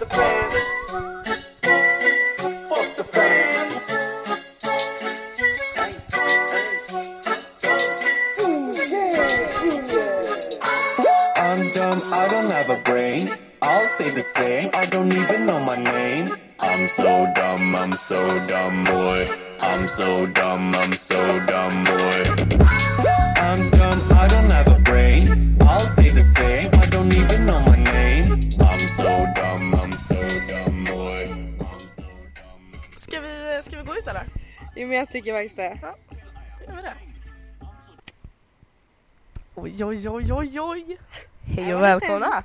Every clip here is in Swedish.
The fans. Fuck the fans. I'm dumb, I don't have a brain. I'll stay the same, I don't even know my name. I'm so dumb, I'm so dumb, boy. I'm so dumb, I'm so dumb, boy. Men jag tycker faktiskt det. Ja, gör vi det? Oj, oj, oj, oj, oj. Hej och välkomna.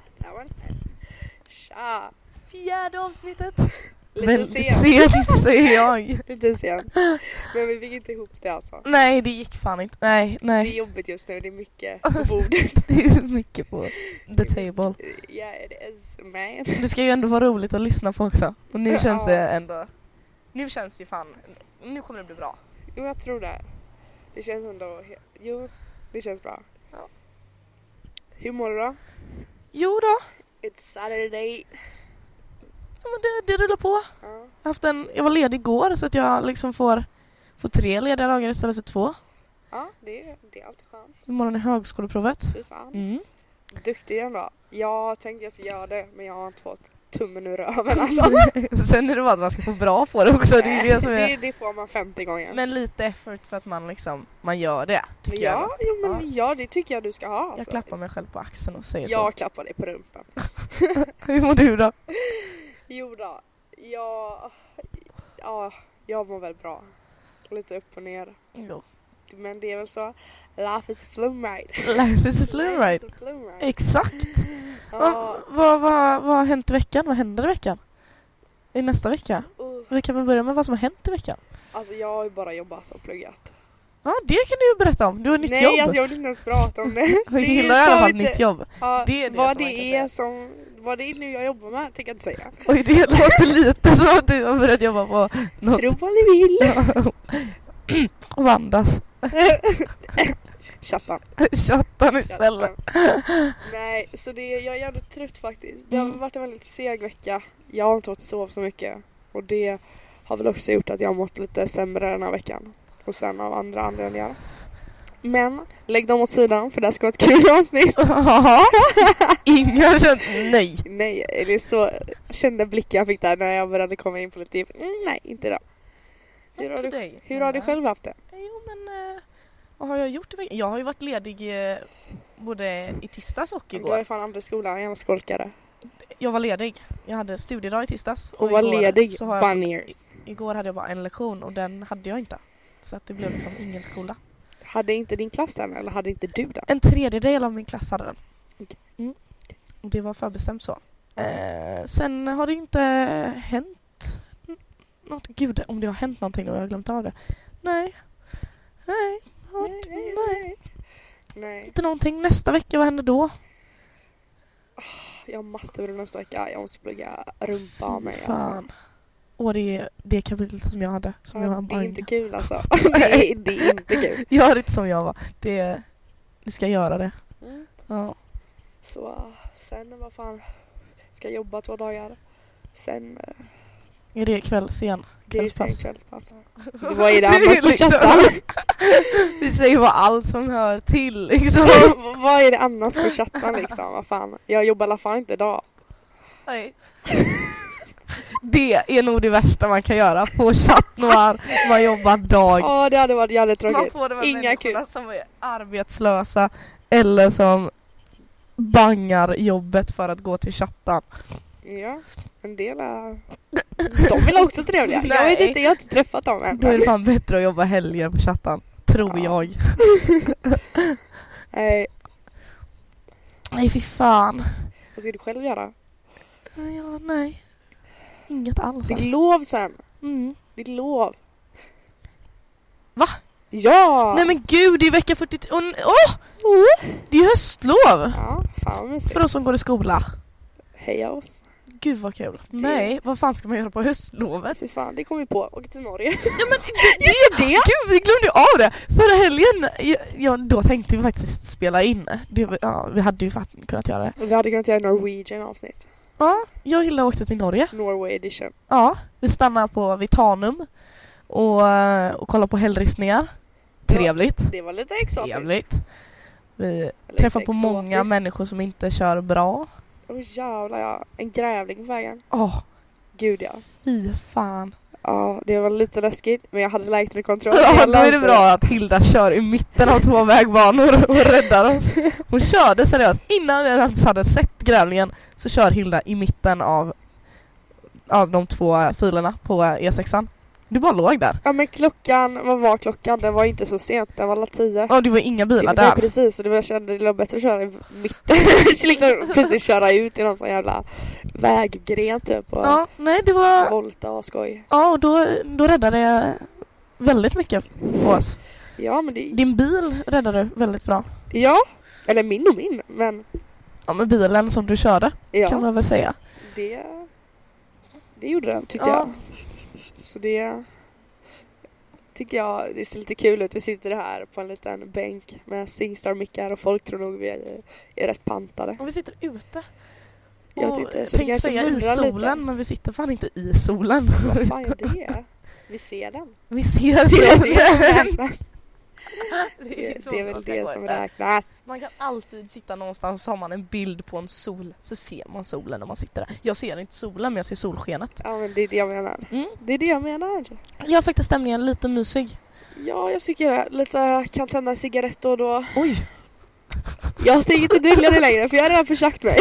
Tja! Fjärde avsnittet. Lite Väldigt sent. sent säger jag. Lite sent. Men vi fick inte ihop det alltså. Nej, det gick fan inte. Nej, Det är nej. jobbigt just nu, det är mycket på bordet. Det är mycket på the table. Yeah it is man. Det ska ju ändå vara roligt att lyssna på också. Och nu Ja. känns det ändå... Nu känns ju fan... Nu kommer det bli bra. Jo jag tror det. Det känns ändå, jo det känns bra. Ja. Hur mår du då? Jo då. It's Saturday. Ja, men det, det rullar på. Ja. Jag, haft en, jag var ledig igår så att jag liksom får, får tre lediga dagar istället för två. Ja, det, är- det är alltid skönt. Imorgon är högskoleprovet. Fy fan. Mm. Duktig ändå. Jag tänkte jag skulle göra det men jag har inte fått tummen ur röven alltså. Sen är det bara att man ska få bra på det också. Det är det som det, är... det får man 50 gånger. Men lite effort för att man liksom, man gör det. Tycker jag. ja, jo, men ja. det tycker jag du ska ha. Jag Alltså. klappar mig själv på axeln och säger Jag klappar dig på rumpan. så. Hur mår du då? Jo då, jag, ja, jag mår väl bra. Lite upp och ner. Jo. Men det är väl så. Life is a flume ride. Life is a flume Life ride. is a flume ride. Exakt. Ja, Vad vad vad har hänt i veckan? Vad händer i veckan? I nästa vecka? uh, Vi kan väl börja med vad som har hänt i veckan? alltså jag har ju bara jobbat och pluggat. Ja, det kan du ju berätta om. Du har nytt Nej, jobb. alltså jag vill inte ens prata om det. Jag gillar i alla fall nytt jobb. Ja, Det är det vad det är som, vad det är nu jag jobbar med tänker jag inte säga. Oj, det låter lite som att du har börjat jobba på något Tro vad ni vill. och andas. Chattan. Chattan istället. Nej, så det, jag är jävligt trött faktiskt. Det har Mm. varit en väldigt seg vecka. Jag har inte fått sova så mycket. Och det har väl också gjort att jag har mått lite sämre den här veckan. Och sen av andra anledningar. Men lägg dem åt sidan för det här ska vara ett kul avsnitt. Inga har känt nej. Nej, är så kände blicken jag fick där när jag började komma in på lite mm, nej inte idag. Hur har, du, hur har du själv haft det? Jo, men eh, vad har jag gjort? Jag har ju varit ledig eh, både i tisdags och Du igår. ju fan andra skolan, jag skolkare. Jag var ledig. Jag hade studiedag i tisdags. Och var igår ledig, så har jag, Igår hade jag bara en lektion och den hade jag inte. Så att det blev liksom ingen skola. Hade inte din klass den eller hade inte du den? En tredjedel av min klass hade den. Mm. Och det var förbestämt så. Eh, sen har det inte hänt något. Gud, om det har hänt någonting och jag har glömt av det. Nej. Nej. Har Nej, nej, nej. nej. Nej, Inte någonting. Nästa vecka, vad händer då? jag har master nästa vecka. Jag måste plugga rumpa av mig. Alltså. Fan. Och det är det kapitlet som jag hade. Som jag Ja, har det är inte kul alltså. är, det är inte kul. Gör inte som jag var. Det, du ska göra det. Mm. Ja. Så sen vad fan. Ska jag jobba två dagar. Sen eh, Är det kvälls igen? det är sen Kvällspass. kväll. Vad är det annars på liksom- chatten? Vi säger bara allt som hör till liksom. vad är det annars på chatten liksom? Vad fan. Jag jobbar i alla fall inte idag. Nej. Det är nog det värsta man kan göra på chatt noir. Man jobbar dag. Ja det hade varit jävligt Man tråkigt. får det med Inga människorna kul. som är arbetslösa eller som bangar jobbet för att gå till chattan. Ja, en del är... De vill också trevliga. Jag Nej. vet inte, jag har inte träffat dem än. Då är det fan bättre att jobba helger på chattan. Tror Ja. jag. Nej, Nej fy fan. vad ska du själv göra? Ja, nej. Inget alls. Ditt Alltså. lov sen. Mm. Ditt lov. Va? Ja! Nej men gud, det är vecka 43. Åh! Åh! Det är höstlov! Ja, fan mysigt. För oss som går i skola. Heja oss. Gud vad kul. Nej, vad fan ska man göra på höstlovet? Fy fan, det kom vi på. Åka till Norge. Ja men det är det! Gud, vi glömde ju av det! Förra helgen, ja, ja, då tänkte vi faktiskt spela in. Det, ja, vi hade ju faktiskt kunnat göra det. Vi hade kunnat göra Norwegian avsnitt. Ja, jag och Hilda åkte till Norge. Norway edition. Ja, vi stannade på Vitanum och, och kollade på hällristningar. Det Trevligt. Det var lite exotiskt. Trevligt. Vi träffar på många människor som inte kör bra. Åh jävlar ja. En grävling på vägen. Åh, Gud ja. fy fan. Ja, det var lite läskigt men jag hade i kontroll. Ja, då är det bra att Hilda kör i mitten av två vägbanor och räddar oss. Hon körde seriöst. Innan vi ens hade sett grävlingen så kör Hilda i mitten av, av de två filerna på E6an. Du bara låg där. Ja men klockan, vad var klockan? Den var inte så sent, den var alla tio. Ja, det var inga bilar Nej, där. precis, så det var, jag kände det var bättre att köra i mitten. liksom plötsligt köra ut i någon sån jävla väggren typ och Ja, nej det var... volta och skoj. Ja, och då, då räddade jag väldigt mycket på oss. Ja men det, Din bil räddade väldigt bra. ja, eller min och min, men Ja, med bilen som du körde kan ja, man väl säga. det, det gjorde den tyckte Ja. jag. Så det tycker jag, det ser lite kul ut. Vi sitter här på en liten bänk med Singstar-mickar och folk tror nog vi är, är rätt pantade. Och vi sitter ute. Jag vet inte, så tänkte säga i mullrar lite. solen, men vi sitter fan inte i solen. Vad fan gör det? Vi ser den. Vi ser solen. Det, är väl det som efter. räknas. Man kan alltid sitta någonstans så har man en bild på en sol så ser man solen när man sitter där. Jag ser inte solen men jag ser solskenet. Ja men det är det jag menar. Mm. Det är det jag menar. Jag faktiskt stämningen lite mysig. Ja, jag tycker det. Lite kan tända en cigarett då och då. Oj! Jag tänker inte dölja det längre för jag har redan försagt mig.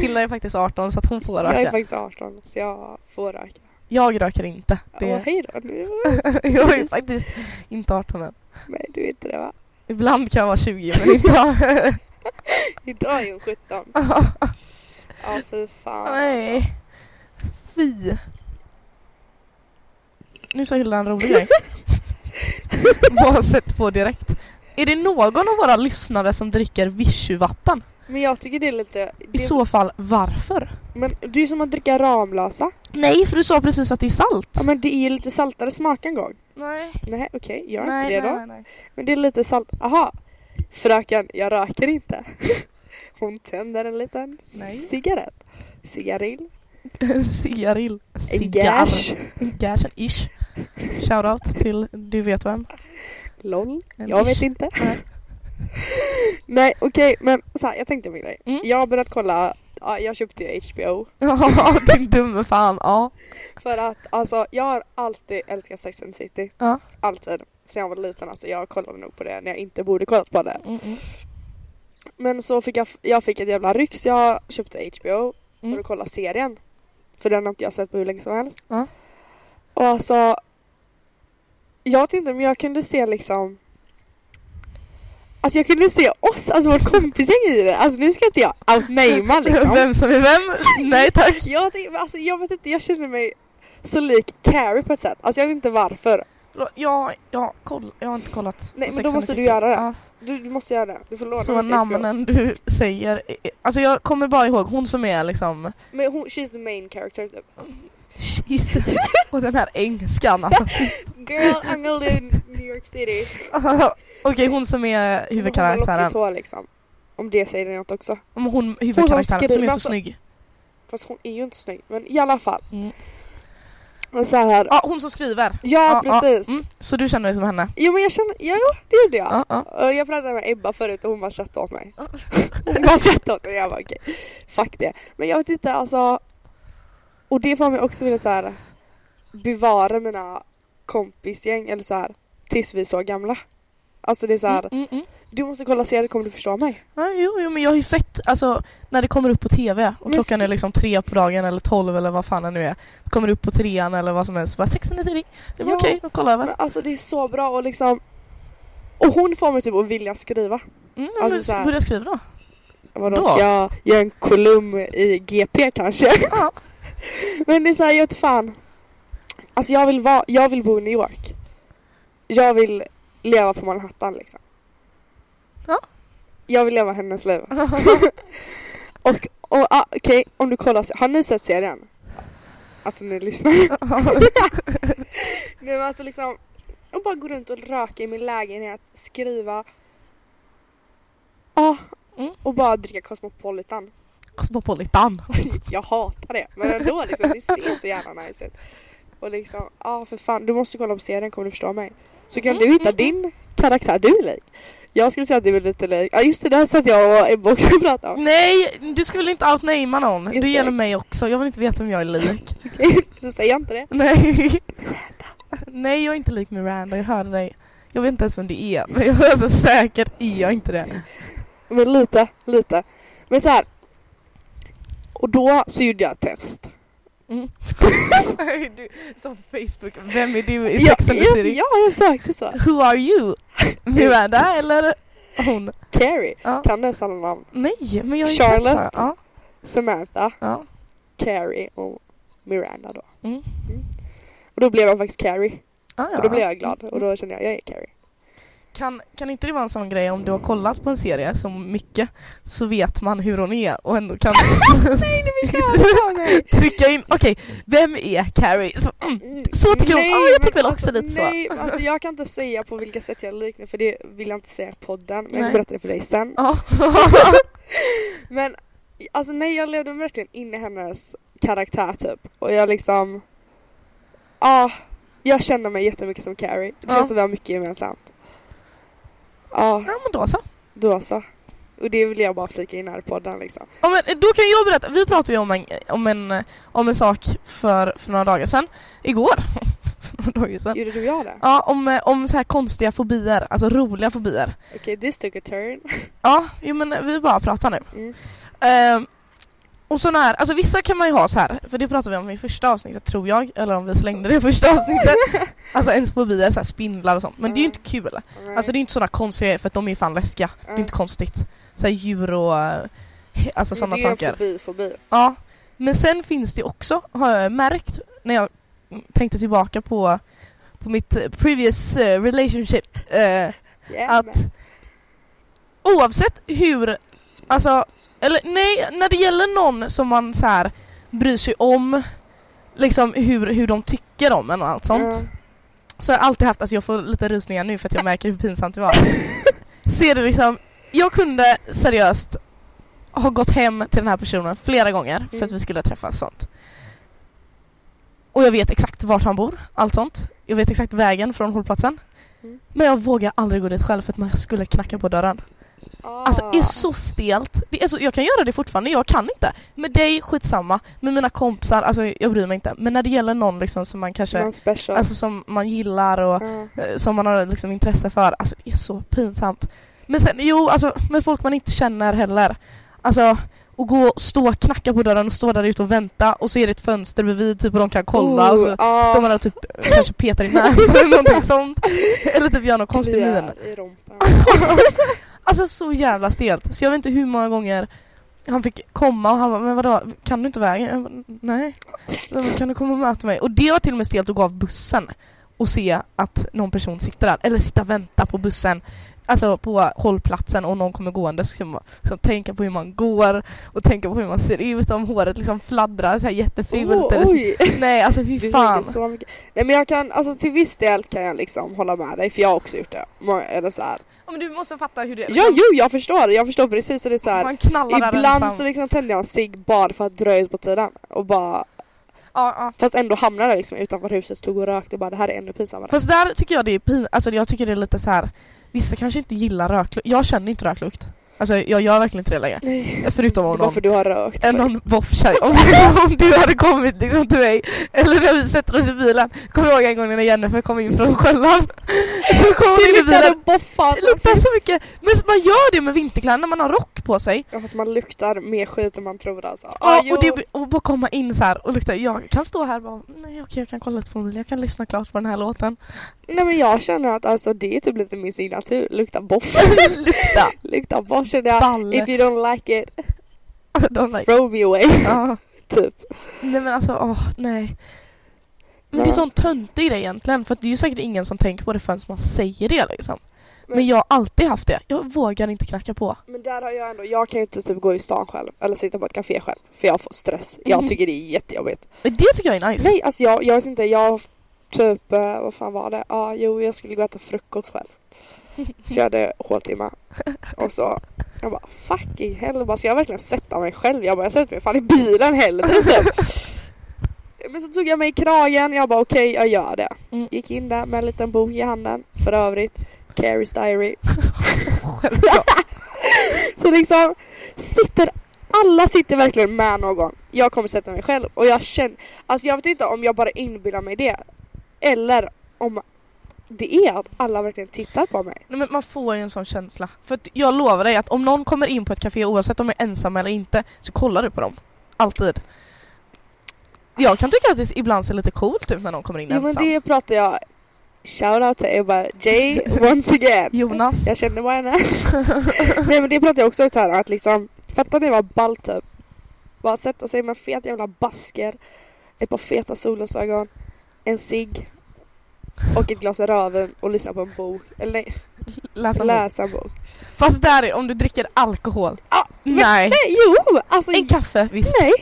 Hilda är faktiskt 18 så att hon får Jag är röka. faktiskt 18 så jag får röka. Jag röker inte. Ja, Det... hej då. Nu. jag är faktiskt inte 18 än. Nej, du är inte det va? Ibland kan jag vara 20 men inte... Idag är hon 17. Ja, fy fan alltså. Nej. Fy. Nu sa Hilda en rolig grej. Bara sett på direkt. Är det någon av våra lyssnare som dricker Vichy-vatten? Men jag tycker det är lite... I Det, så fall, varför? men det är som att dricka Ramlösa. Nej, för du sa precis att det är salt. Ja, men det är lite saltare smak en gång. nej. Nej, okej. gör nej, inte det då. nej, nej, Men det är lite salt. Aha. Fröken, jag röker inte. Hon tänder en liten Nej. cigarett. Cigarill. nej. Cigarill. Cigarr. gash. En gash. Ish. Shoutout till du vet vem. LOL. En Jag vet ish. inte. Nej. Nej okej men så här, jag tänkte på en grej. Mm. Jag har börjat kolla, ja, jag köpte ju HBO. Ja, din dumme fan. Ja. För att alltså jag har alltid älskat Sex and the City. Ja. Alltid. Sen jag var liten alltså. Jag kollade nog på det när jag inte borde kollat på det. Mm, mm. Men så fick jag, jag fick ett jävla ryck så jag köpte HBO Mm. för att kolla serien. För den har inte jag sett på hur länge som helst. Ja. Och alltså jag vet inte men jag kunde se liksom Alltså jag kunde se oss, alltså vårt kompisgäng i det. Alltså nu ska inte jag outnamea liksom. Vem som är vem? Nej tack. Jag, tänkte, alltså, jag vet inte, jag känner mig så lik Carrie på ett sätt. Alltså jag vet inte varför. Jag, jag, koll, jag har inte kollat. Nej, men då måste the du göra det. Ja. Du, du måste göra det. Du får låna Så namnen du säger. Alltså jag kommer bara ihåg hon som är liksom Men hon, she's the main character typ. Just det. Och den här engelskan alltså. Girl, I'm gonna live in New York City. Okej hon som är Hon har huvudkaraktären. lockigt liksom. Om det säger det något också. Om hon huvudkaraktären som är skriver, så alltså- snygg. Fast hon är ju inte snygg. Men i alla fall. Mm. Så här. Ja hon som skriver. Ja, precis. mm. Så du känner dig som henne? Jo men jag känner, ja, ja det gjorde jag. Ja, ja. Jag pratade med Ebba förut och hon bara skrattade åt mig. Hon bara skrattade åt mig jag bara okej, fuck det. Men jag vet inte alltså. Och det får mig också vilja så här bevara mina kompisgäng eller så här tills vi är så gamla. Alltså det är så här, Mm, mm, mm. du måste kolla serien kommer du förstå mig. Ja, jo, jo, men jag har ju sett, alltså när det kommer upp på TV och Men klockan är liksom tre på dagen eller tolv eller vad fan det nu är. Så kommer det upp på trean eller vad som helst. Bara Sex and the City. Det var Ja. okej, jag kollar över. Alltså det är så bra och liksom och hon får mig typ att vilja skriva. Mm, Alltså, men så här- börja skriva då. Vadå, Då? ska jag göra en kolumn i GP kanske? Ja. Men det är såhär, jag vet fan. Alltså jag vill, vara, jag vill bo i New York. Jag vill leva på Manhattan liksom. Ja. Jag vill leva hennes liv. Och, och ah, okej, om du kollar, har ni sett serien? Alltså ni lyssnar. Nej men alltså liksom, och bara gå runt och röka i min lägenhet, skriva. Ja, Mm. och bara dricka Cosmopolitan. Cosmopolitan. Jag hatar det. Men ändå liksom, det ser så jävla nice ut. Och liksom, ja för fan, du måste kolla på serien kommer du förstå mig. Så kan Mm, du hitta mm, din karaktär du är lik. Jag skulle säga att du är lite lik, ja just det där satt jag och Ebba också och pratade om. Nej, du skulle inte outnamea någon. Just Det det. gäller mig också. Jag vill inte veta om jag är lik. Så säger jag inte det. Nej. Nej, jag är inte lik Miranda. Jag hörde dig. Jag vet inte ens vem det är. Men jag är så säkert är jag inte det. Men lite, lite. Men så här. Och då så gjorde jag ett test. Mm. du, som Facebook. Vem är du i Sex and the City? ja, jag sökte så. Who are you? Miranda eller hon? Carrie. Ja. Kan dessa alla namn? Nej, men jag ju Charlotte. Ja, Samantha, ja. Carrie och Miranda då. Mm. Och då blev jag faktiskt Carrie. Ah, ja. Och då blev jag glad. Och då kände jag, jag är Carrie. Kan, kan inte det vara en sån grej om du har kollat på en serie så mycket så vet man hur hon är och ändå kan trycka in, okej, vem är Carrie? Så, mm, så tycker hon, Nej, ja jag tycker väl också alltså, lite så. Nej, alltså jag kan inte säga på vilka sätt jag liknar för det vill jag inte säga i podden. Men jag Nej. kan berätta det för dig sen. Ja. Men alltså nej, jag levde verkligen in i hennes karaktär typ. Och jag liksom... Ja, jag känner mig jättemycket som Carrie. Det Ja. känns som vi har mycket gemensamt. Ja, ja men då så. då så. Och det vill jag bara flika in här i podden liksom. Ja, men då kan jag berätta, vi pratade ju om en, om en, om en sak för, för några dagar sedan, igår. för några dagar sedan. Gjorde du jag det? Ja, om, om så här konstiga fobier, alltså roliga fobier. Okej, this took a turn. Ja, jo men vi bara pratar nu. Mm. Ehm, och sån här, alltså vissa kan man ju ha så här, för det pratade vi om i första avsnittet tror jag, eller om vi slängde det i första avsnittet. alltså ens fobier, så här spindlar och sånt. Men det är ju inte kul. Nej. Alltså det är inte sådana konstiga för att de är fan läskiga. Det är Ja. inte konstigt. Så här djur och alltså sådana det är saker. en fobi, fobi. Ja. Men sen finns det också, har jag märkt, när jag tänkte tillbaka på, på mitt previous eh, relationship. eh, Yeah, att oavsett hur, alltså, eller nej, när det gäller någon som man så här bryr sig om, liksom hur, hur de tycker om en och allt sånt. Ja. Så har jag alltid haft, alltså jag får lite rusningar nu för att jag märker hur pinsamt det var. så är det liksom, jag kunde seriöst ha gått hem till den här personen flera gånger för att Mm. vi skulle träffas sånt. Och jag vet exakt vart han bor, allt sånt. Jag vet exakt vägen från hållplatsen. Mm. Men jag vågar aldrig gå dit själv för att man skulle knacka på dörren. Alltså det är så stelt. Det är så, jag kan göra det fortfarande, jag kan inte. Med dig, skitsamma. Med mina kompisar, alltså jag bryr mig inte. Men när det gäller någon liksom som man kanske, alltså som man gillar och eh, som man har liksom intresse för, alltså det är så pinsamt. Men sen, jo, alltså med folk man inte känner heller. Alltså, och gå och stå och knacka på dörren och stå där ute och vänta och så är det ett fönster bredvid typ och de kan kolla och så Oh, ja. står man där och typ kanske petar i näsan eller någonting sånt. Eller typ gör någon konstig min. Alltså så jävla stelt. Så jag vet inte hur många gånger han fick komma och han bara, men vadå, kan du inte vägen? Jag bara, Nej. Kan du komma och möta mig? Och det var till och med stelt att gå av bussen och se att någon person sitter där. Eller sitta och vänta på bussen. Alltså på hållplatsen och någon kommer gående så ska man liksom tänka på hur man går och tänka på hur man ser ut om håret liksom fladdrar så här jättefult. Oh, eller så. Nej alltså fy fan. så mycket. Nej men jag kan, alltså till viss del kan jag liksom hålla med dig för jag har också gjort det. Eller så här. Ja, men du måste fatta hur det Ja jo jag förstår, jag förstår precis. Så det är så här. Man knallar Ibland ensam. så liksom tänder jag en cigg bara för att dra ut på tiden och bara Ja, ja. Fast ändå hamnar där liksom utanför huset, stod och rökte bara det här är ännu pinsammare. Fast där tycker jag det är pin... Alltså jag tycker det är lite så här. Vissa kanske inte gillar röklukt. Jag känner inte röklukt. Alltså jag gör verkligen inte det längre. Nej. Förutom om någon, du har rökt. en någon boffkärring. Om, om du hade kommit liksom till mig. Eller när vi sätter oss i bilen. Kommer du ihåg en gång när Jennifer kom in från Själland? Så kom hon in i bilen. boffa. Det luktar så mycket. Men man gör det med vinterkläder när man har rock på sig. Ja fast man luktar mer skit än man tror alltså. Ja, Ah, jo. och, det, och bara komma in så här och lukta. Jag kan stå här och bara, nej okej jag kan kolla lite på mobilen. Jag kan lyssna klart på den här låten. Nej men jag känner att alltså det är typ lite min signatur, lukta boff. Lukta. lukta boff känner jag. If you don't like it, Don't like. throw me away. Ja. typ. Nej men alltså, åh nej. Men Ja. det är sån töntig grej egentligen för det är ju säkert ingen som tänker på det förrän man säger det liksom. Men, Men- jag har alltid haft det. Jag vågar inte knacka på. Men där har jag ändå, jag kan ju inte typ gå i stan själv eller sitta på ett café själv för jag får stress. Jag Mhm. tycker det är jättejobbigt. Det tycker jag är nice. Nej alltså jag, jag vet inte, jag typ, eh, vad fan var det? Ja ah, jo jag skulle gå och äta frukost själv. Hade håltimme. Och så Jag bara fucking hell, bara, ska jag verkligen sätta mig själv? Jag bara jag sätter mig fan i bilen hellre typ. Men så tog jag mig i kragen, jag bara okej jag gör det. Mm. Gick in där med en liten bok i handen, för övrigt Carries Diary. Så liksom sitter alla sitter verkligen med någon. Jag kommer sätta mig själv och jag känner, alltså jag vet inte om jag bara inbillar mig det eller om det är att alla verkligen tittar på mig. Nej, men man får ju en sån känsla. För jag lovar dig att om någon kommer in på ett café oavsett om de är ensamma eller inte så kollar du på dem. Alltid. Jag kan tycka att det ibland ser lite coolt ut när någon kommer in Jo men ensam. det pratar jag Shoutout till Ebba J once again. Jonas. Jag känner bara henne. Nej men det pratar jag också om så här att liksom, fattar ni vad ballt typ? Bara sätta sig med en fet jävla basker, ett par feta solglasögon, en cigg och ett glas rödvin och lyssna på en bok. Eller nej, Läsa läsa en bok. Fast där är om du dricker alkohol. Ah, men- Nej. Nej jo! Alltså En kaffe, visst. nej.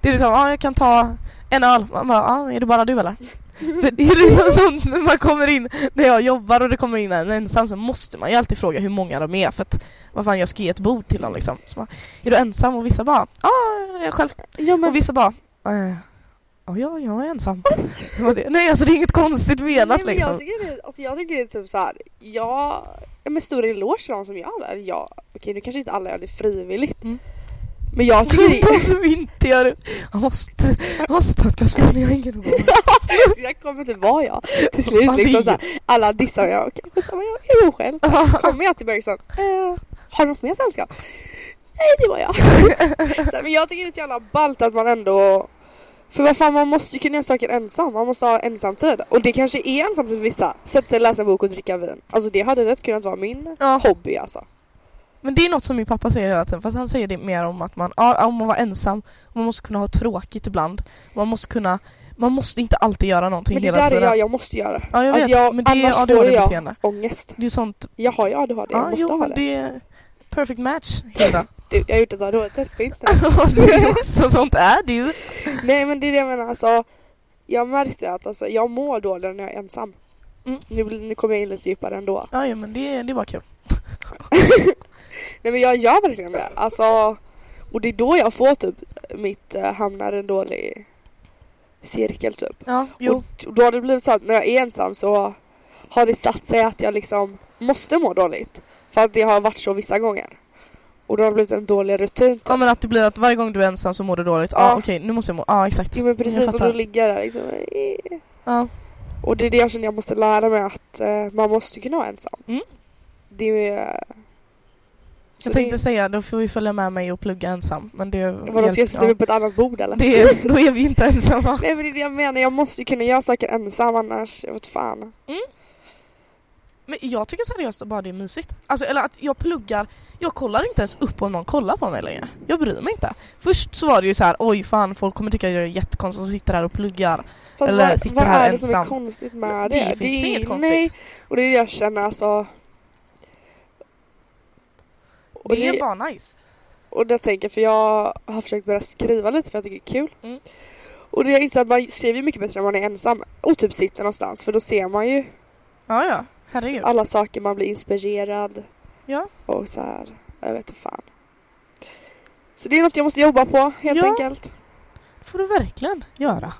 Det är liksom, ja jag kan ta en öl. Man bara, ja är det bara du eller? För det är liksom sånt när man kommer in, när jag jobbar och det kommer in en ensam så måste man ju alltid fråga hur många de är för att vad fan jag ska ge ett bord till dem liksom. Så bara, är du ensam? Och vissa bara, ja jag är själv. Jo men Och vissa bara, eh, ja ja, jag är ensam. Nej alltså det är inget konstigt menat Nej, liksom. jag, tycker det, alltså jag tycker det är typ så här. Jag med stor eloge till de som gör det. Jag, okej nu kanske inte alla gör det frivilligt. Mm. Men jag tycker det De som inte gör det. Jag måste, jag jag har ingen råd. det kommer inte vara jag till slut. Är Liksom så här, alla dissar mig. Okej skitsamma jag är jag själv. Kommer jag till Bergson. Eh, har du något mer sällskap? Nej det var jag. men jag tycker det är så jävla ballt att man ändå för vad fan man måste ju kunna göra saker ensam. Man måste ha ensamtid. Och det kanske är ensamt för vissa. Sätta sig, läsa en bok och dricka vin. Alltså det hade rätt kunnat vara min Ja. hobby alltså. Men det är något som min pappa säger hela tiden fast han säger det mer om att man, ja, om man var ensam, man måste kunna ha tråkigt ibland. Man måste kunna, man måste inte alltid göra någonting Men det hela där är tiden. jag, jag måste göra. Ja jag Alltså, vet, jag- men det är annars får jag ADHD-beteende. ångest. Det är sånt, Jag har ju ADHD, jag ja måste jo ha det. det är perfect match Hilda. Du, jag har gjort ett ADHD-test på inte. Så sånt är det ju. Nej men det är det jag menar alltså. Jag märkte att alltså, jag mår dåligare när jag är ensam. Mm. Nu, nu kommer jag in lite djupare ändå. Ja, ja men det, det var kul. Nej men jag gör verkligen det. Alltså, och det är då jag får typ mitt äh, hamnar en dålig cirkel typ. Ja, jo. Och då har det blivit så att när jag är ensam så har det satt sig att jag liksom måste må dåligt. För att det har varit så vissa gånger. Och då har det blivit en dålig rutin. Typ. Ja men att det blir att varje gång du är ensam så mår du dåligt. Ja, Ja. okej nu måste jag må, ja exakt. Jo men precis fattar. då ligger där liksom. eh. Ja. Och det är det jag känner jag måste lära mig att eh, man måste kunna vara ensam. Mm. Det är... Så Jag tänkte det, säga, då får vi följa med mig och plugga ensam. Men det... vadå, ska jag sätta mig på ett annat bord eller? det är, då är vi inte ensamma. Nej men det är det jag menar, jag måste ju kunna göra saker ensam annars, jag vet fan. Men jag tycker seriöst bara det är mysigt. Alltså eller att jag pluggar, jag kollar inte ens upp om någon kollar på mig längre. Jag bryr mig inte. Först så var det ju så här, oj fan folk kommer tycka jag är jättekonstig som sitter här och pluggar. Fast Eller vad, sitter vad här är det som är ensam. konstigt med det? Det finns är- inget Nej, konstigt. och det är det jag känner alltså. Och Det är det, bara nice. och det jag tänker, för jag har försökt börja skriva lite för jag tycker det är kul. Mm. Och det jag inser att man skriver mycket bättre när man är ensam och typ sitter någonstans för då ser man ju Ja ja, herregud. alla saker man blir inspirerad Ja. och så här, jag vet inte fan. Så det är något jag måste jobba på helt Ja. enkelt. får du verkligen göra.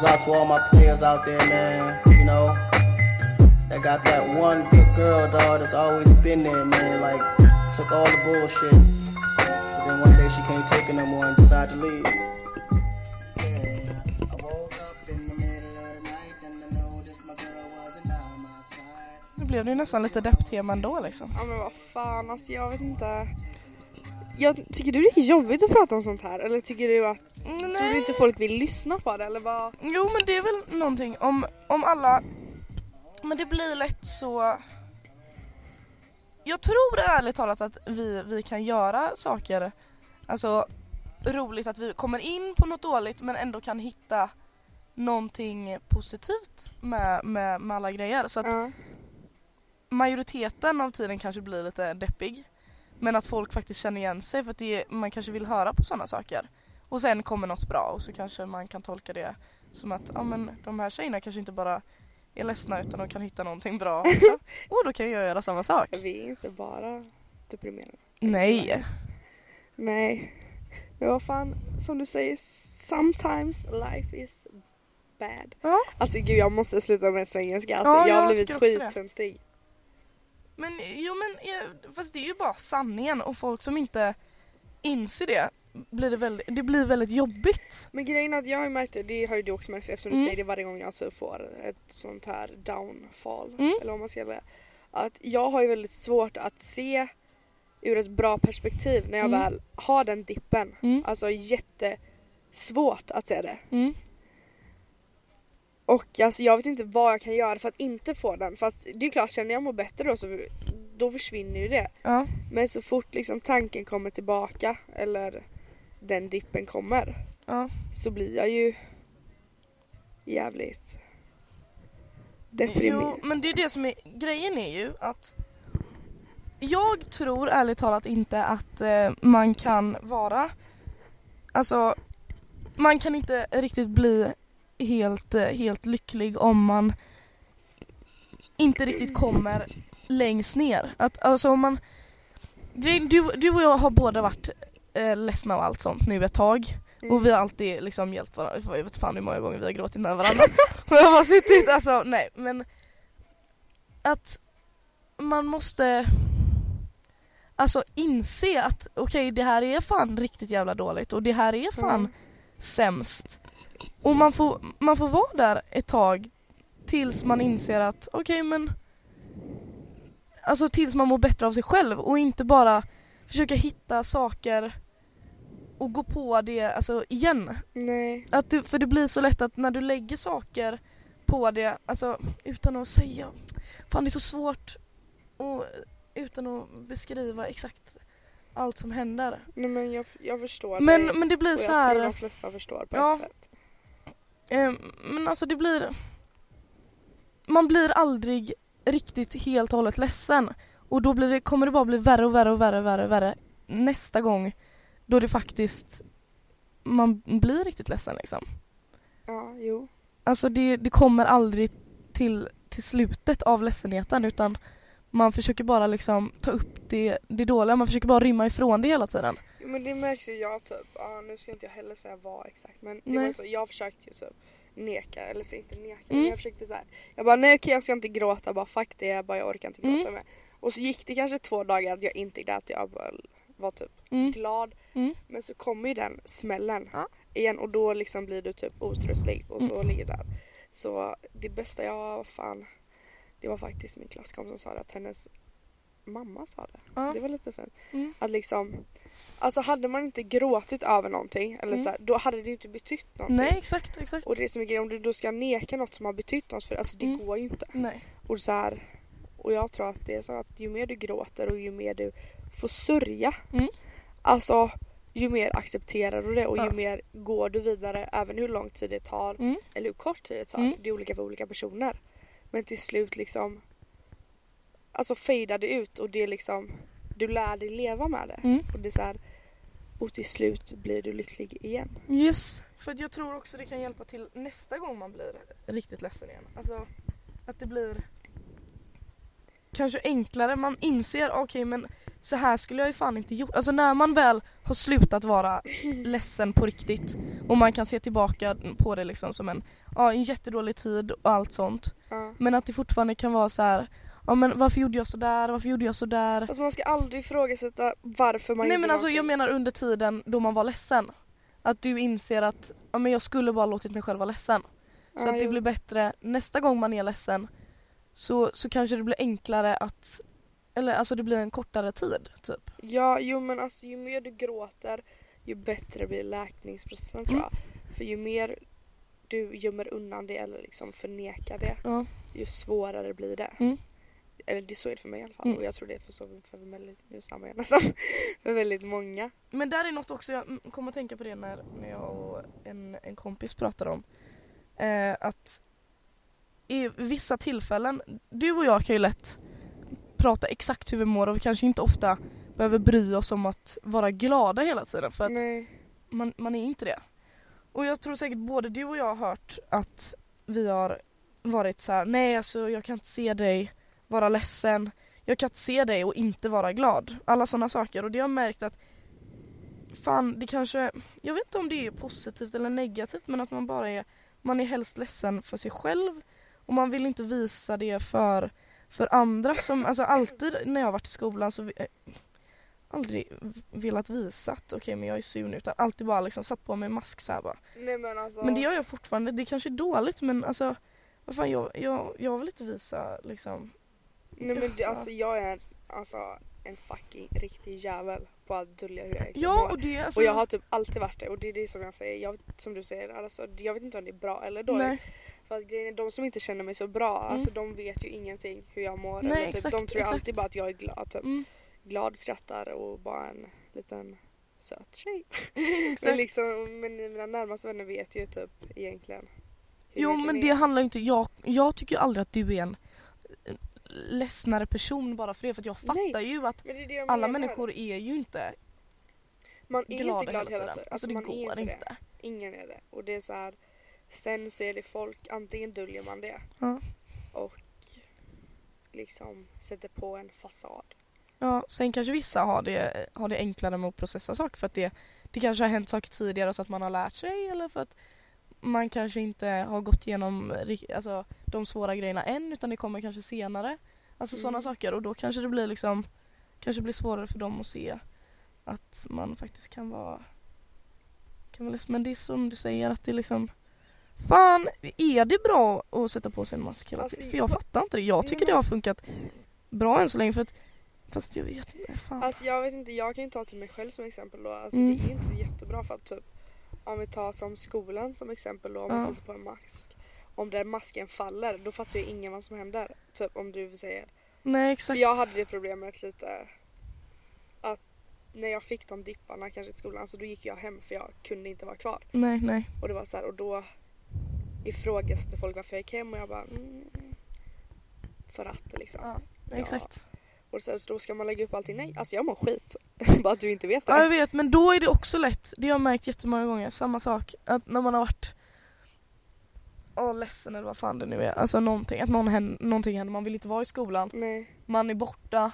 Goes out to all my players out there, man. You know, that got that one good girl, dog, that's always been there, man. Like, took all the bullshit. But then one day she can't take it no more and decided to leave. Nu blev det ju nästan lite depptema ändå liksom. Ja men vad fan alltså jag vet inte. Jag, tycker du det är jobbigt att prata om sånt här eller tycker du att tror du inte folk vill lyssna på det eller vad? Jo men det är väl någonting om, om alla... Men det blir lätt så... Jag tror ärligt talat att vi, vi kan göra saker, alltså roligt att vi kommer in på något dåligt men ändå kan hitta någonting positivt med, med, med alla grejer. Så att Ja. majoriteten av tiden kanske blir lite deppig. Men att folk faktiskt känner igen sig för att det, man kanske vill höra på sådana saker. Och sen kommer något bra och så kanske man kan tolka det som att ja, men de här tjejerna kanske inte bara är ledsna utan de kan hitta någonting bra också. Och då kan jag göra samma sak. Vi är inte bara deprimerade. Nej. Nej. Men vad fan, som du säger, sometimes life is bad. Ja. Alltså gud jag måste sluta med svengelska. Alltså, Ja, jag har blivit skittöntig. Men jo men fast det är ju bara sanningen och folk som inte inser det blir det väldigt, det blir väldigt jobbigt. Men grejen är att jag har ju märkt det, det har ju du också märkt eftersom du Mm. säger det varje gång jag alltså får ett sånt här downfall. Mm. Eller vad man ska säga. Att jag har ju väldigt svårt att se ur ett bra perspektiv när jag Mm. väl har den dippen. Mm. Alltså jättesvårt att se det. Och alltså jag vet inte vad jag kan göra för att inte få den. Fast det är klart, känner jag mår bättre då så då försvinner ju det. Ja. Men så fort liksom tanken kommer tillbaka eller den dippen kommer Ja. så blir jag ju jävligt deprimerad. Jo, men det är det som är grejen är ju att jag tror ärligt talat inte att eh, man kan vara alltså man kan inte riktigt bli helt, eh, helt lycklig om man inte riktigt kommer längst ner. Att, alltså om man du, du och jag har båda varit eh, ledsna och allt sånt nu ett tag. Mm. Och vi har alltid liksom hjälpt varandra. Jag vet fan hur många gånger vi har gråtit med varandra. Har bara suttit, alltså nej men att man måste alltså inse att okej det här är fan riktigt jävla dåligt och det här är fan Mm. sämst. Och man får, man får vara där ett tag tills man inser att okej men Alltså tills man mår bättre av sig själv och inte bara försöka hitta saker och gå på det alltså igen. Nej. Att du, för det blir så lätt att när du lägger saker på det, alltså utan att säga, fan det är så svårt och utan att beskriva exakt allt som händer. Nej men jag, jag förstår Men, dig. men det blir och så jag tror här, de flesta förstår på Ja. ett sätt. Eh, men alltså det blir, man blir aldrig riktigt helt och hållet ledsen och då blir det, kommer det bara bli värre och värre och värre och värre, och värre nästa gång då det faktiskt man blir riktigt ledsen liksom. Ja, jo. Alltså det, det kommer aldrig till, till slutet av ledsenheten utan man försöker bara liksom ta upp det, det dåliga, man försöker bara rymma ifrån det hela tiden. Jo, Men det märks ju jag typ, ja, nu ska inte jag heller säga vad exakt men det Nej. var så, jag försökte ju typ neka, eller så inte neka Mm. men jag försökte så här. Jag bara nej okej jag ska inte gråta, bara fuck det, jag bara jag orkar inte gråta Mm. med. Och så gick det kanske två dagar att jag inte grät, jag bara var typ Mm. glad. Mm. Men så kommer ju den smällen Ja. igen och då liksom blir du typ otröstlig och så Mm. ligger där. Så det bästa jag fan, det var faktiskt min klasskompis som sa det, att hennes mamma sa det. Ja. Det var lite fint. Mm. Att liksom, alltså hade man inte gråtit över någonting eller Mm. så här, då hade det inte betytt någonting. Nej exakt, exakt. Och det är som är grejen, om du då ska neka något som har betytt något för alltså det Mm. går ju inte. Nej. Och så här, och jag tror att det är så att ju mer du gråter och ju mer du får sörja, Mm. alltså ju mer accepterar du det och ju Ja. mer går du vidare även hur lång tid det tar Mm. eller hur kort tid det tar. Mm. Det är olika för olika personer. Men till slut liksom alltså fejdar det ut och det är liksom du lär dig leva med det. Mm. Och det är så här, och till slut blir du lycklig igen. Yes, för att jag tror också det kan hjälpa till nästa gång man blir riktigt ledsen igen. Alltså att det blir kanske enklare, man inser okej men så här skulle jag ju fan inte gjort. Alltså när man väl har slutat vara ledsen på riktigt och man kan se tillbaka på det liksom som en, ja, en jättedålig tid och allt sånt. Ja. Men att det fortfarande kan vara så här, ja men varför gjorde jag så där? varför gjorde jag så där? Alltså man ska aldrig ifrågasätta varför man Nej gjorde men alltså jag någonting. menar under tiden då man var ledsen. Att du inser att ja, men jag skulle bara låtit mig själv vara ledsen. Så Ja, att det jo. blir bättre nästa gång man är ledsen så, så kanske det blir enklare att eller alltså det blir en kortare tid typ. Ja, jo men alltså ju mer du gråter ju bättre blir läkningsprocessen tror Mm. jag. För ju mer du gömmer undan det eller liksom förnekar det Ja. ju svårare blir det. Mm. Eller det så är det för mig i alla fall Mm. och jag tror det är för så för väldigt, nu stammar jag nästan, för väldigt många. Men där är något också, jag kommer att tänka på det när, när jag och en, en kompis pratade om. Eh, att i vissa tillfällen, du och jag kan ju lätt prata exakt hur vi mår och vi kanske inte ofta behöver bry oss om att vara glada hela tiden för att Nej. man, man är inte det. Och jag tror säkert både du och jag har hört att vi har varit så här: nej alltså jag kan inte se dig vara ledsen, jag kan inte se dig och inte vara glad. Alla sådana saker och det har jag märkt att fan det kanske, jag vet inte om det är positivt eller negativt men att man bara är, man är helst ledsen för sig själv och man vill inte visa det för, för andra som, alltså alltid när jag varit i skolan så eh, aldrig velat visa att okej men jag är sur nu utan alltid bara liksom satt på mig mask så här bara. Nej men alltså. Men det gör jag fortfarande, det kanske är dåligt men alltså vad fan jag, jag, jag vill inte visa liksom Nej men det, Alltså. jag är alltså en fucking riktig jävel på att dölja hur jag egentligen Ja mår. och det alltså, Och jag har typ alltid varit det och det är det som jag säger, jag, som du säger, alltså, jag vet inte om det är bra eller dåligt. nej, För att grejen är, de som inte känner mig så bra, alltså de vet ju ingenting hur jag mår. Nej, eller typ, exakt, de tror exakt. alltid bara att jag är glad. Typ. mm, Glad, skrattar och bara en liten söt tjej. Men liksom, men mina närmaste vänner vet ju typ egentligen. Jo men det är. handlar ju inte, jag, jag tycker aldrig att du är en ledsnare person bara för det för att jag Nej. fattar ju att jag alla människor är ju inte Man är glada inte glad hela tiden. tiden. Alltså det man går är inte inte. det. Ingen är det. Och det är så här. Sen så är det folk, antingen döljer man det Ja. och liksom sätter på en fasad. Ja, sen kanske vissa har det, har det enklare med att processa saker för att det, det kanske har hänt saker tidigare så att man har lärt sig eller för att man kanske inte har gått igenom alltså, de svåra grejerna än utan det kommer kanske senare. Alltså Mm. sådana saker och då kanske det blir liksom kanske blir svårare för dem att se att man faktiskt kan vara kan vara ledsen. Men det är som du säger att det är liksom Fan, är det bra att sätta på sig en mask hela Alltså, tiden? För jag fattar inte det. Jag tycker Nej, det har funkat bra än så länge för att Fast jag vet inte, fan. Alltså jag vet inte, jag kan ju ta till mig själv som exempel då. Alltså Mm. det är ju inte jättebra för att typ om vi tar som skolan som exempel då, om man Ja. sätter på en mask. Om den masken faller då fattar ju ingen vad som händer. Typ om du säger. Nej För exakt. jag hade det problemet lite att när jag fick de dipparna kanske i skolan så då gick jag hem för jag kunde inte vara kvar. Nej nej. Och det var så här, och då ifrågasatte folk varför jag gick hem och jag bara mm, för att liksom. Ja, exakt. Och så, då ska man lägga upp allting. Nej, alltså jag mår skit. bara att du inte vet det. Ja jag vet men då är det också lätt, det har jag märkt jättemånga gånger, samma sak. Att när man har varit Åh ledsen eller vad fan det nu är, alltså någonting, att någon händer, någonting händer, man vill inte vara i skolan, Nej. man är borta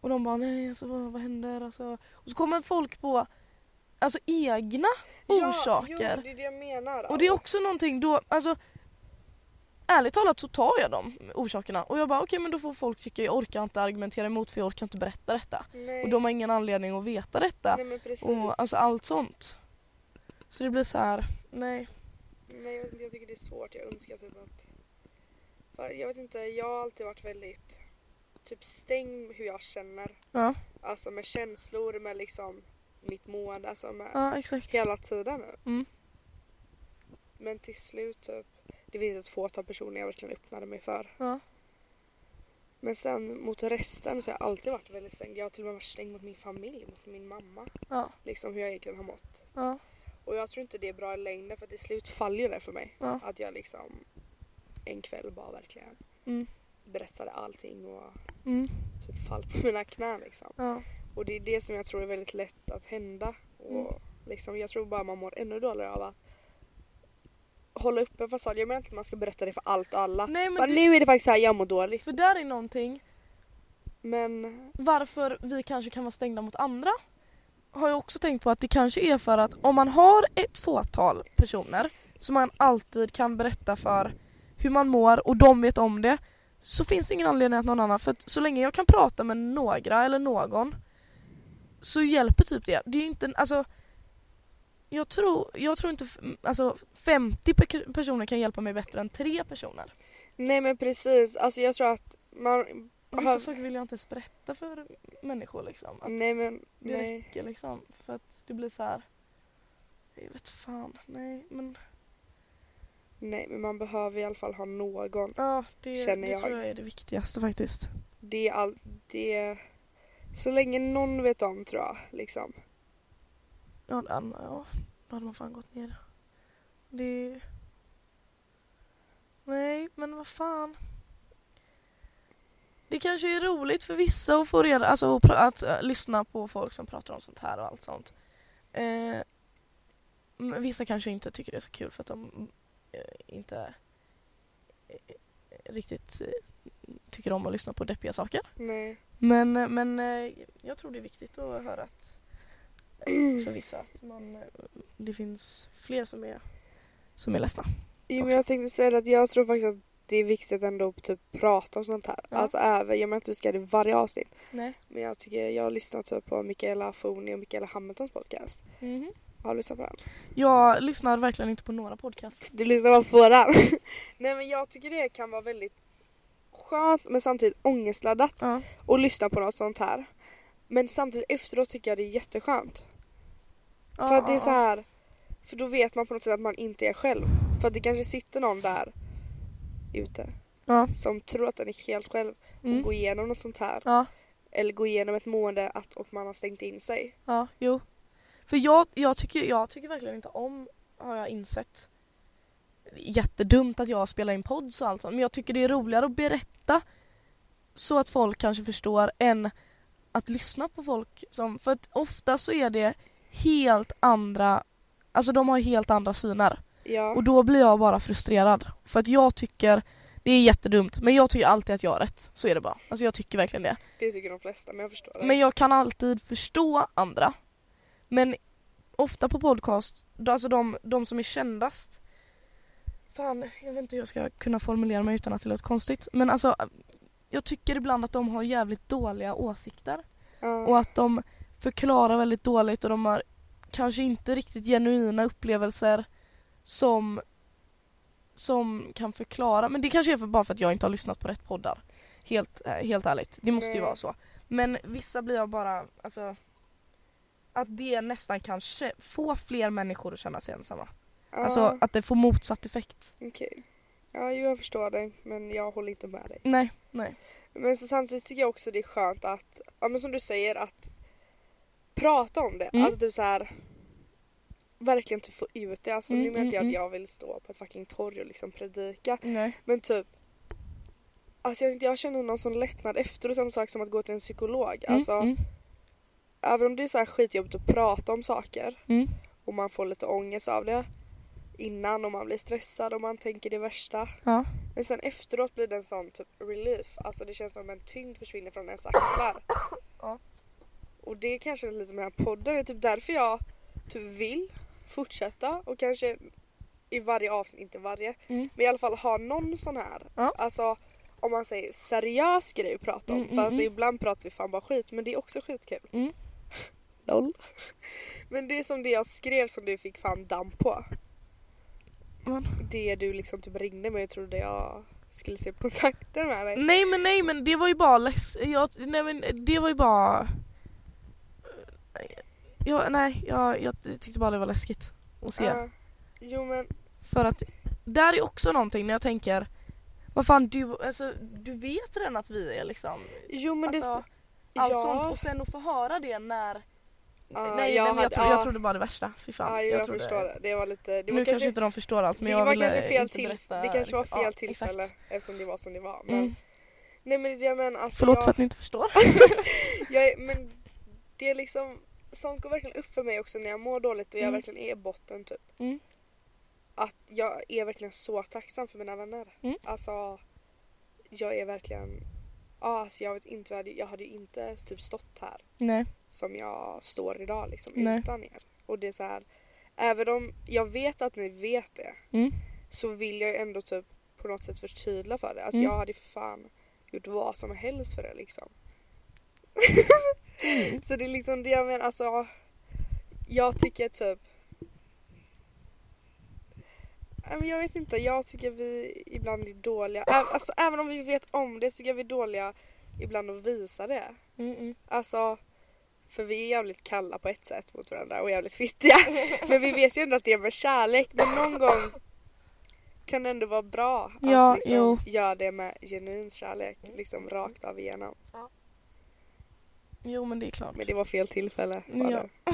och de bara nej alltså vad, vad händer alltså. Och så kommer folk på alltså egna orsaker. Ja, jo, det är det jag menar. Och det är också någonting då, alltså Ärligt talat så tar jag de orsakerna och jag bara okej men då får folk tycka jag orkar inte argumentera emot för jag orkar inte berätta detta. Nej. Och de har ingen anledning att veta detta. Nej. Och alltså allt sånt. Så det blir så här, nej. Nej jag, vet inte, jag tycker det är svårt. Jag önskar typ att... Jag vet inte, jag har alltid varit väldigt typ stängd hur jag känner. Ja, Alltså med känslor, med liksom mitt mående, alltså med ja hela tiden. Mm. Men till slut typ, det finns ett fåtal personer jag verkligen öppnade mig för. Ja. Men sen mot resten så har jag alltid varit väldigt stängd. Jag har till och med varit stängd mot min familj, mot min mamma. Ja, Liksom hur jag egentligen har mått. ja, Och jag tror inte det är bra i längden för till slut faller ju det för mig. ja. Att jag liksom en kväll bara verkligen Mm. berättade allting och Mm. typ fall på mina knän liksom. Ja. Och det är det som jag tror är väldigt lätt att hända. Och Mm. liksom, jag tror bara man mår ännu dåligare av att hålla uppe en fasad. Jag menar inte att man ska berätta det för allt och alla. Nej Men men du, nu är det faktiskt så här, jag mår dåligt. för där är någonting Men varför vi kanske kan vara stängda mot andra. Har jag också tänkt på att det kanske är för att om man har ett fåtal personer som man alltid kan berätta för hur man mår och de vet om det så finns det ingen anledning att någon annan, för att så länge jag kan prata med några eller någon så hjälper typ det. Det är ju inte, alltså jag tror, jag tror inte, alltså 50 pe- personer kan hjälpa mig bättre än tre personer. nej men precis, alltså jag tror att man... Och vissa Har- saker vill jag inte ens berätta för människor liksom. Att Nej men det nej. räcker liksom. För att det blir så här. Jag vet fan, nej men Nej men man behöver i alla fall ha någon. ja det, Känner det jag. tror jag är det viktigaste faktiskt. det är all, det så länge någon vet om tror jag liksom. Ja, det hade- ja, då hade man fan gått ner. Det... Nej, men vad fan. Det kanske är roligt för vissa att få reda, alltså att, pra- att äh, lyssna på folk som pratar om sånt här och allt sånt. Eh, vissa kanske inte tycker det är så kul för att de eh, inte eh, riktigt eh, tycker om att lyssna på deppiga saker. Nej. Men, men eh, jag tror det är viktigt att höra att eh, för vissa att man, eh, det finns fler som är, som är ledsna. Jo, men jag tänkte säga att jag tror faktiskt att det är viktigt ändå att typ prata om sånt här. Ja. Alltså även, jag menar inte vi ska göra det i varje avsnitt. Nej. Men jag tycker, jag har lyssnat typ på Mikaela Foni och Mikaela Hamiltons podcast. Har du lyssnat på den? Jag lyssnar verkligen inte på några podcasts. Du lyssnar bara på den. Nej men jag tycker det kan vara väldigt skönt men samtidigt ångestladdat Ja. att lyssna på något sånt här. Men samtidigt efteråt tycker jag det är jätteskönt. För att det är så här. För då vet man på något sätt att man inte är själv. För att det kanske sitter någon där ute Ja. som tror att den är helt själv och Mm. går igenom något sånt här. Ja, Eller går igenom ett mående att, och man har stängt in sig. ja, jo. För jag, jag, tycker, jag tycker verkligen inte om, har jag insett, jättedumt att jag spelar in pods och allt sånt. Men jag tycker det är roligare att berätta så att folk kanske förstår än att lyssna på folk som, för att ofta så är det helt andra, alltså de har helt andra syner. Ja. Och då blir jag bara frustrerad. För att jag tycker, det är jättedumt, men jag tycker alltid att jag har rätt. Så är det bara. Alltså jag tycker verkligen det. Det tycker de flesta men jag förstår det. Men jag kan alltid förstå andra. Men ofta på podcast, alltså de, de som är kändast. Fan, jag vet inte hur jag ska kunna formulera mig utan att det låter konstigt. Men alltså, jag tycker ibland att de har jävligt dåliga åsikter. ja. Och att de förklarar väldigt dåligt och de har kanske inte riktigt genuina upplevelser som, som kan förklara. Men det kanske är för, bara för att jag inte har lyssnat på rätt poddar. Helt, eh, helt ärligt, det måste ju vara så. Men vissa blir jag bara, alltså att det nästan kan kä- få fler människor att känna sig ensamma. ja. Alltså att det får motsatt effekt. Okej. Ja, jag förstår dig men jag håller inte med dig. Nej, nej. Men så samtidigt tycker jag också det är skönt att, ja men som du säger att prata om det. Mm. Alltså typ så här verkligen typ få ut det. Alltså Mm, nu menar inte jag mm, att jag vill stå på ett fucking torg och liksom predika. nej. Men typ Alltså jag, jag känner någon sån lättnad efteråt, samma sak som att gå till en psykolog. Mm, Alltså mm, även om det är så här skitjobbigt att prata om saker mm. och man får lite ångest av det innan och man blir stressad och man tänker det värsta. Ja. Men sen efteråt blir det en sån typ relief. Alltså det känns som en tyngd försvinner från ens axlar. Ja. Och det är kanske lite med den här podden. Det är typ därför jag typ vill fortsätta och kanske i varje avsnitt, inte varje, Mm. men i alla fall ha någon sån här. Ja. Alltså om man säger seriös grej att prata om. Mm, För mm, alltså mm. ibland pratar vi fan bara skit men det är också skitkul. Mm. Men det är som det jag skrev som du fick fan damp på. Vad? Det du liksom typ ringde mig och trodde jag skulle se kontakter med dig. Nej men nej men det var ju bara less... jag, nej men det var ju bara... Jag, nej, jag, jag tyckte bara det var läskigt att se. Ja. Jo men För att där är också någonting när jag tänker vad fan du, alltså, du vet redan att vi är liksom Jo men alltså, det... allt ja. sånt och sen att få höra det när Ja, Nej, jag nej men jag, tro, ja. jag trodde bara det värsta, fy fan. Jo, jag, trodde, förstår det. Det var lite... Det var nu kanske kanske, inte de förstår allt men det jag var ville kanske fel inte till, berätta Det kanske var fel ja, tillfälle exakt. eftersom det var som det var. Men, Mm. Nej men jag menar alltså... Förlåt jag, för att ni inte förstår. jag, men det är liksom... Sånt går verkligen upp för mig också när jag mår dåligt och jag Mm. verkligen är i botten typ. Mm. Att jag är verkligen så tacksam för mina vänner. Mm. Alltså... Jag är verkligen... Ja, alltså jag vet inte vad jag hade, jag hade ju inte typ stått här Nej. Som jag står idag liksom Nej. utan er. Och det är så här, även om jag vet att ni vet det Mm. så vill jag ändå typ på något sätt förtydliga för det. Alltså Mm. jag hade fan gjort vad som helst för det liksom. så det är liksom det jag menar, alltså jag tycker typ jag vet inte, jag tycker vi ibland är dåliga. Alltså, även om vi vet om det så tycker jag vi är dåliga ibland att visa det. Mm, mm. Alltså, för vi är jävligt kalla på ett sätt mot varandra och jävligt fittiga. Men vi vet ju ändå att det är med kärlek. Men någon gång kan det ändå vara bra att Ja, liksom jo. göra det med genuin kärlek. Liksom rakt av igenom. Jo men det är klart. Men det var fel tillfälle. Var Ja.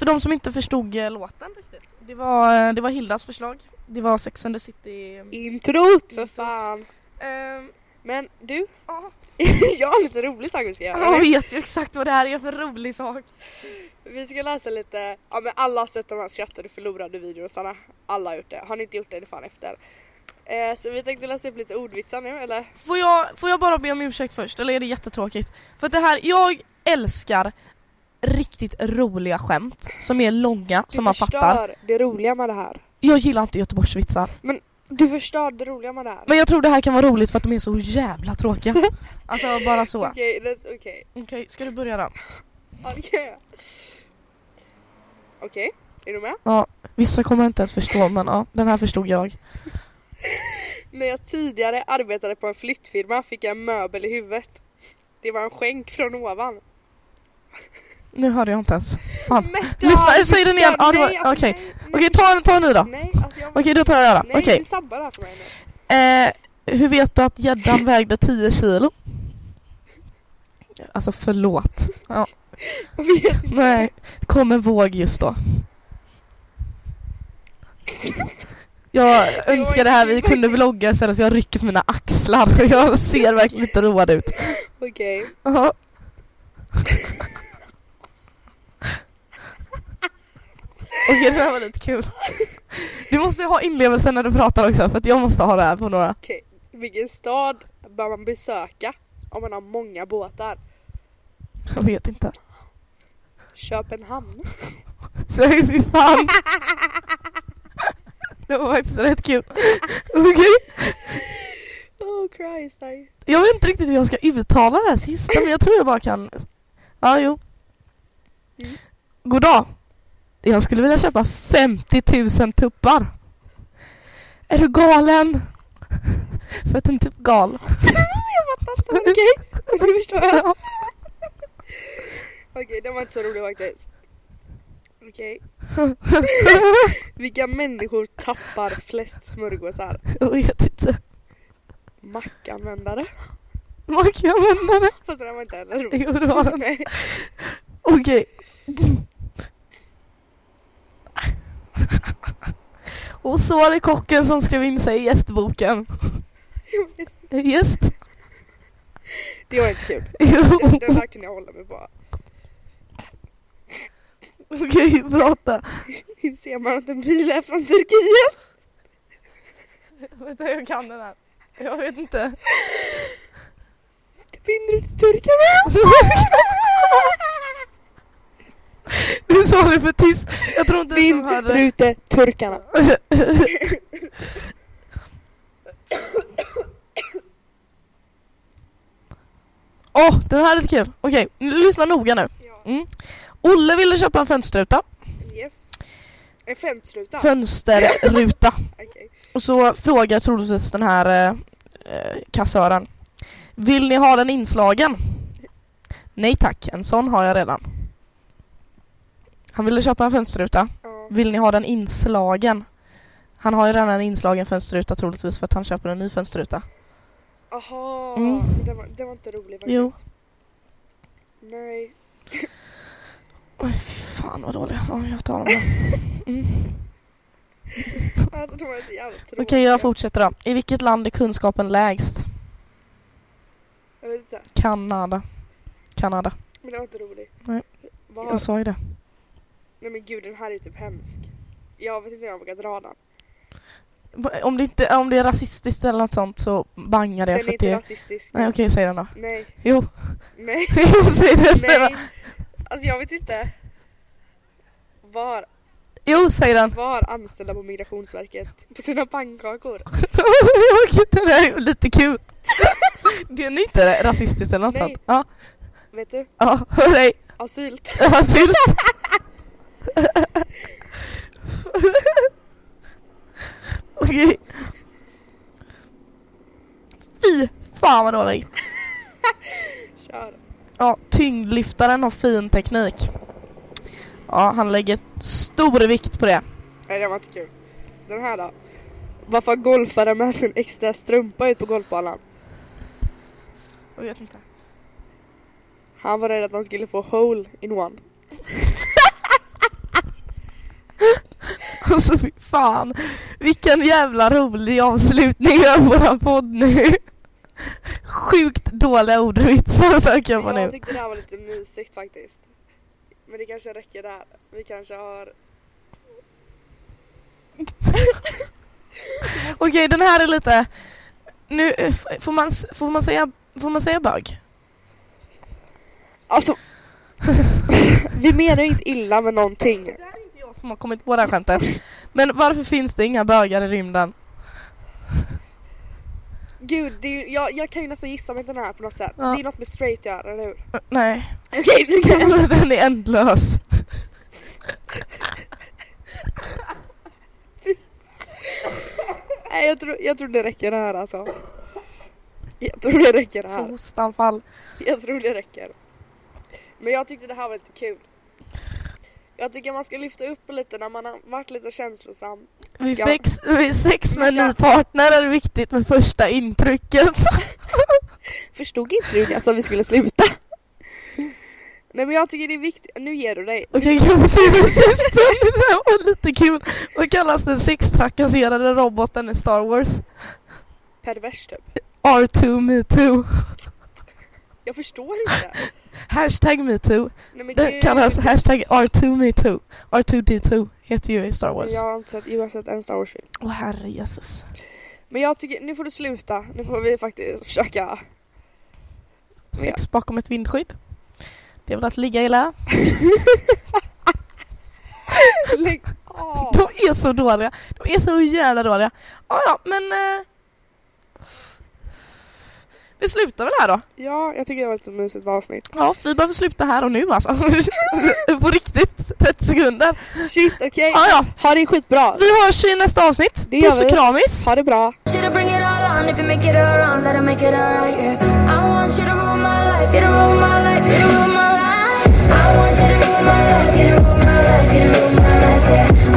för de som inte förstod eh, låten riktigt. Det var, eh, det var Hildas förslag. Det var Sex and the City. Introt för fan! Ehm, Men du, Ja, jag har en lite rolig sak vi ska göra. jag vet ju exakt vad det här är för rolig sak. Vi ska läsa lite, ja men alla har sett de här skrattade förlorade videosarna. Alla har gjort det. Har ni inte gjort det, det fan efter. Eh, så vi tänkte läsa upp lite ordvitsar nu eller? Får jag, får jag bara be om ursäkt först, eller är det jättetråkigt? För att det här, jag älskar riktigt roliga skämt som är långa, Du som man förstör fattar. det roliga med det här. Jag gillar inte Göteborgsvitsar. Du förstör det roliga med det här. Men jag tror det här kan vara roligt för att de är så jävla tråkiga. Alltså bara så. Okej, Okej, that's okej. ska du börja då? Kan jag. Okej, är du med? Ja, vissa kommer inte ens förstå men ja, den här förstod jag. När jag tidigare arbetade på en flyttfirma fick jag en möbel i huvudet. Det var en skänk från ovan. Nu hörde jag inte ens. Fan. Märta, Lyssna, säg den igen. Var- alltså, okej. nej. Okej, ta, ta ny då. Nej, alltså jag... Okej, då tar jag då. Nej, Okej. du sabbar det här för mig nu. Eh, hur vet du att gäddan vägde 10 kilo? Alltså förlåt. Ja, Jag nej, kom en våg just då. Jag önskar det här vi kunde vlogga istället för jag rycker på mina axlar och jag ser verkligen inte road ut. Okej. Jaha. Okej, det här var lite kul. Du måste ha inlevelse när du pratar också för att jag måste ha det här på några. Okej. Vilken stad bör man besöka om man har många båtar? Jag vet inte. Köpenhamn. Så fy fan. Det var faktiskt rätt kul. Okej. Oh Christ, nej. Jag vet inte riktigt hur jag ska uttala det här sista men jag tror jag bara kan. Ja, jo. Mm. God dag. Jag skulle vilja köpa 50 000 tuppar. Är du galen? För att en tupp gal. jag fattar inte. Okej, nu förstår jag. Ja. Okej, det var inte så roligt faktiskt. Okej. Vilka människor tappar flest smörgåsar? Jag vet inte. Mackanvändare. Mackanvändare. Fast den var inte heller rolig. Jo, det var den. Okej. Och så var det kocken som skrev in sig i gästboken. Gäst? Det var inte kul. Jo. Den här kan jag hålla mig på. Okej, prata. Hur ser man att en bil är från Turkiet? Vänta, jag kan den här. Jag vet inte. Det binder ut turkarna. Du sa det för tyst. Jag tror inte ens de hörde. Vindrute turkarna. Åh, den här är lite kul. Okej, lyssna noga nu. Mm. Olle ville köpa en fönsterruta. Yes. En fönsterruta. Fönsterruta. Okej. Och så frågar troligtvis den här eh, eh, kassören. Vill ni ha den inslagen? Nej tack, en sån har jag redan. Han ville köpa en fönsterruta. Ja. Vill ni ha den inslagen? Han har ju redan en inslagen fönsterruta troligtvis för att han köper en ny fönsterruta. Aha, Mm. den, var, den var inte rolig faktiskt. Jo. Nej. Oj, fy fan vad dålig. Ja, jag tar dem då. Mm. Alltså de var så jävla Okej, tråkiga. jag fortsätter då. I vilket land är kunskapen lägst? Jag vet inte. Kanada. Kanada. Men det var inte roligt. Nej. Vad? Jag sa ju det. Nej men gud den här är typ hemsk. Jag vet inte om jag vågar dra den. Om det, inte, om det är rasistiskt eller något sånt så bangar det Den är för att inte det... rasistisk. Nej okej, säg den då. Nej, Jo, nej, jo säg det snälla. nej. Alltså jag vet inte. Var, Jo, säg den. var anställda på Migrationsverket på sina pannkakor. Den är ju lite kul. Det är inte rasistiskt eller något Nej. sånt. Ja, Vet du? ja, hör dig. Asylt. Okej. Fy fan vad dåligt. Kör. Ja, tyngdlyftaren har fin teknik. Ja, han lägger stor vikt på det. Nej det var inte kul. Den här då. Varför har golfare med sin extra strumpa ut på golfbanan? Jag vet inte. Han var rädd att han skulle få hole in one. Alltså fy fan. Vilken jävla rolig avslutning av våran podd nu. Sjukt dåliga ordvitsar söker jag på nu. Jag tyckte det här var lite mysigt faktiskt. Men det kanske räcker där. Vi kanske har... Okej, den här är lite... Nu, får man, får man säga, får man säga bög? Alltså... vi menar ju inte illa med någonting. Jag som har kommit på det här skämtet. Men varför finns det inga bögar i rymden? Gud, det är, ju- jag, jag kan ju nästan gissa mig den här på något sätt. Ja. Det är något med straight att göra, eller hur? Nej, Okej, nu kan jag... den är ändlös. Nej, jag tror, jag tror det räcker det här alltså. Jag tror det räcker det här. hostanfall. Jag tror det räcker. Men jag tyckte det här var lite kul. Jag tycker man ska lyfta upp lite när man har varit lite känslosam. Vid Ska- sex, vid sex med ny partner är det viktigt med första intrycket. Förstod inte du när jag vi skulle sluta? Nej men jag tycker det är viktigt. Nu ger du dig. Okej, kan vi se den sista? Det här var lite kul. Vad kallas den sextrakasserade roboten i Star Wars? Pervers typ. R2 metoo. Jag förstår inte. Hashtag metoo. Det kallas hashtag R2 metoo. R2D2 heter ju i Star Wars. Jag har inte sett, jag har sett en Star Wars film. Åh herre Jesus. Men jag tycker, nu får du sluta. Nu får vi faktiskt försöka. Sex bakom ett vindskydd. Det är väl att ligga i lä. Lägg av. De är så dåliga. De är så jävla dåliga. Ja, ja, men... Eh, vi slutar väl här då? Ja, jag tycker det var ett mysigt avsnitt. Ja, vi behöver sluta här och nu alltså. På riktigt, 30 sekunder. Shit, okej. Okay. Ja, ja. Ha det skitbra. Vi hörs i nästa avsnitt. Det Puss och kramis. Ha det bra. I want you to rule my life, you to rule my life, yeah. I